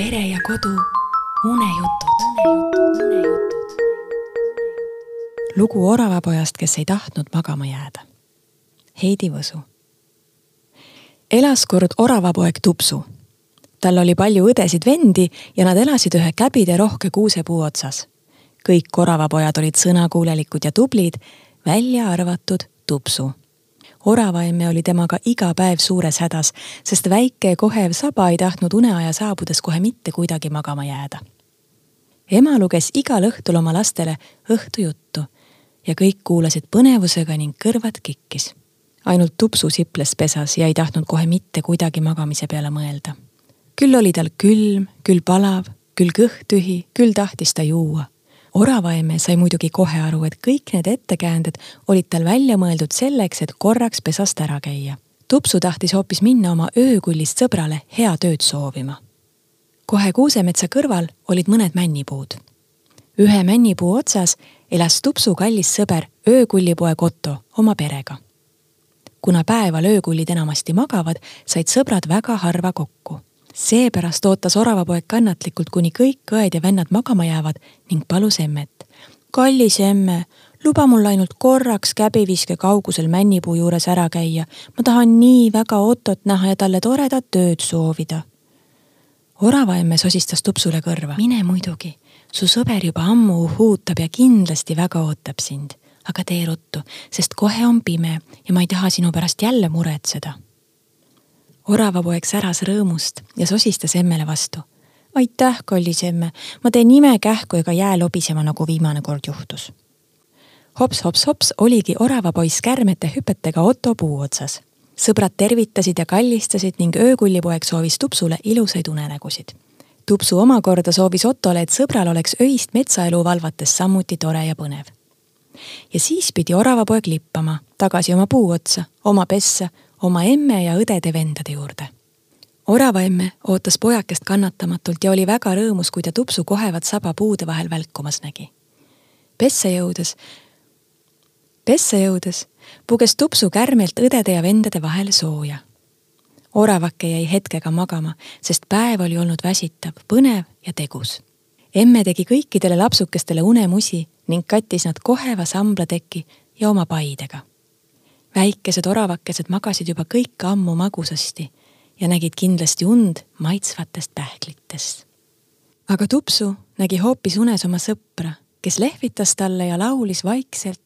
pere ja kodu unejutud. lugu oravapojast, kes ei tahtnud magama jääda. Heidi Võsu. elas kord oravapoeg Tupsu. tal oli palju õdesid-vendi ja nad elasid ühe käbiderohke kuusepuu otsas. kõik oravapojad olid sõnakuulelikud ja tublid, välja arvatud Tupsu oravaemme oli temaga iga päev suures hädas, sest väike kohev saba ei tahtnud uneaja saabudes kohe mitte kuidagi magama jääda. ema luges igal õhtul oma lastele õhtujuttu ja kõik kuulasid põnevusega ning kõrvad kikkis. ainult tupsu siples pesas ja ei tahtnud kohe mitte kuidagi magamise peale mõelda. küll oli tal külm, küll palav, küll kõht tühi, küll tahtis ta juua oravaemme sai muidugi kohe aru, et kõik need ettekäänded olid tal välja mõeldud selleks, et korraks pesast ära käia. tupsu tahtis hoopis minna oma öökullist sõbrale head ööd soovima. kohe kuusemetsa kõrval olid mõned männipuud. ühe männipuu otsas elas tupsu kallis sõber öökullipoeg Otto oma perega. kuna päeval öökullid enamasti magavad, said sõbrad väga harva kokku seepärast ootas oravapoeg kannatlikult, kuni kõik õed ja vennad magama jäävad ning palus emmet. kallis emme, luba mul ainult korraks käbiviske kaugusel männipuu juures ära käia. ma tahan nii väga Ottot näha ja talle toredat ööd soovida. oravaemme sosistas tupsule kõrva. mine muidugi, su sõber juba ammu uhuutab ja kindlasti väga ootab sind. aga tee ruttu, sest kohe on pime ja ma ei taha sinu pärast jälle muretseda oravapoeg säras rõõmust ja sosistas emmele vastu. aitäh, kallis emme, ma teen imekähku ega jää lobisema, nagu viimane kord juhtus. hops-hops-hops oligi oravapoiss kärmete hüpetega Otto puu otsas. sõbrad tervitasid ja kallistasid ning öökullipoeg soovis Tupsule ilusaid unenägusid. Tupsu omakorda soovis Ottole, et sõbral oleks öist metsaelu valvates samuti tore ja põnev. ja siis pidi oravapoeg lippama tagasi oma puu otsa, oma pessa oma emme ja õdede-vendade juurde. oravaemme ootas pojakest kannatamatult ja oli väga rõõmus, kui ta tupsu kohevat saba puude vahel välkumas nägi. pessa jõudes, pessa jõudes puges tupsu kärmelt õdede ja vendade vahele sooja. oravake jäi hetkega magama, sest päev oli olnud väsitav, põnev ja tegus. emme tegi kõikidele lapsukestele unemusi ning kattis nad koheva samblateki ja oma paidega väikesed oravakesed magasid juba kõik ammu magusasti ja nägid kindlasti und maitsvatest pähklitest. aga Tupsu nägi hoopis unes oma sõpra, kes lehvitas talle ja laulis vaikselt.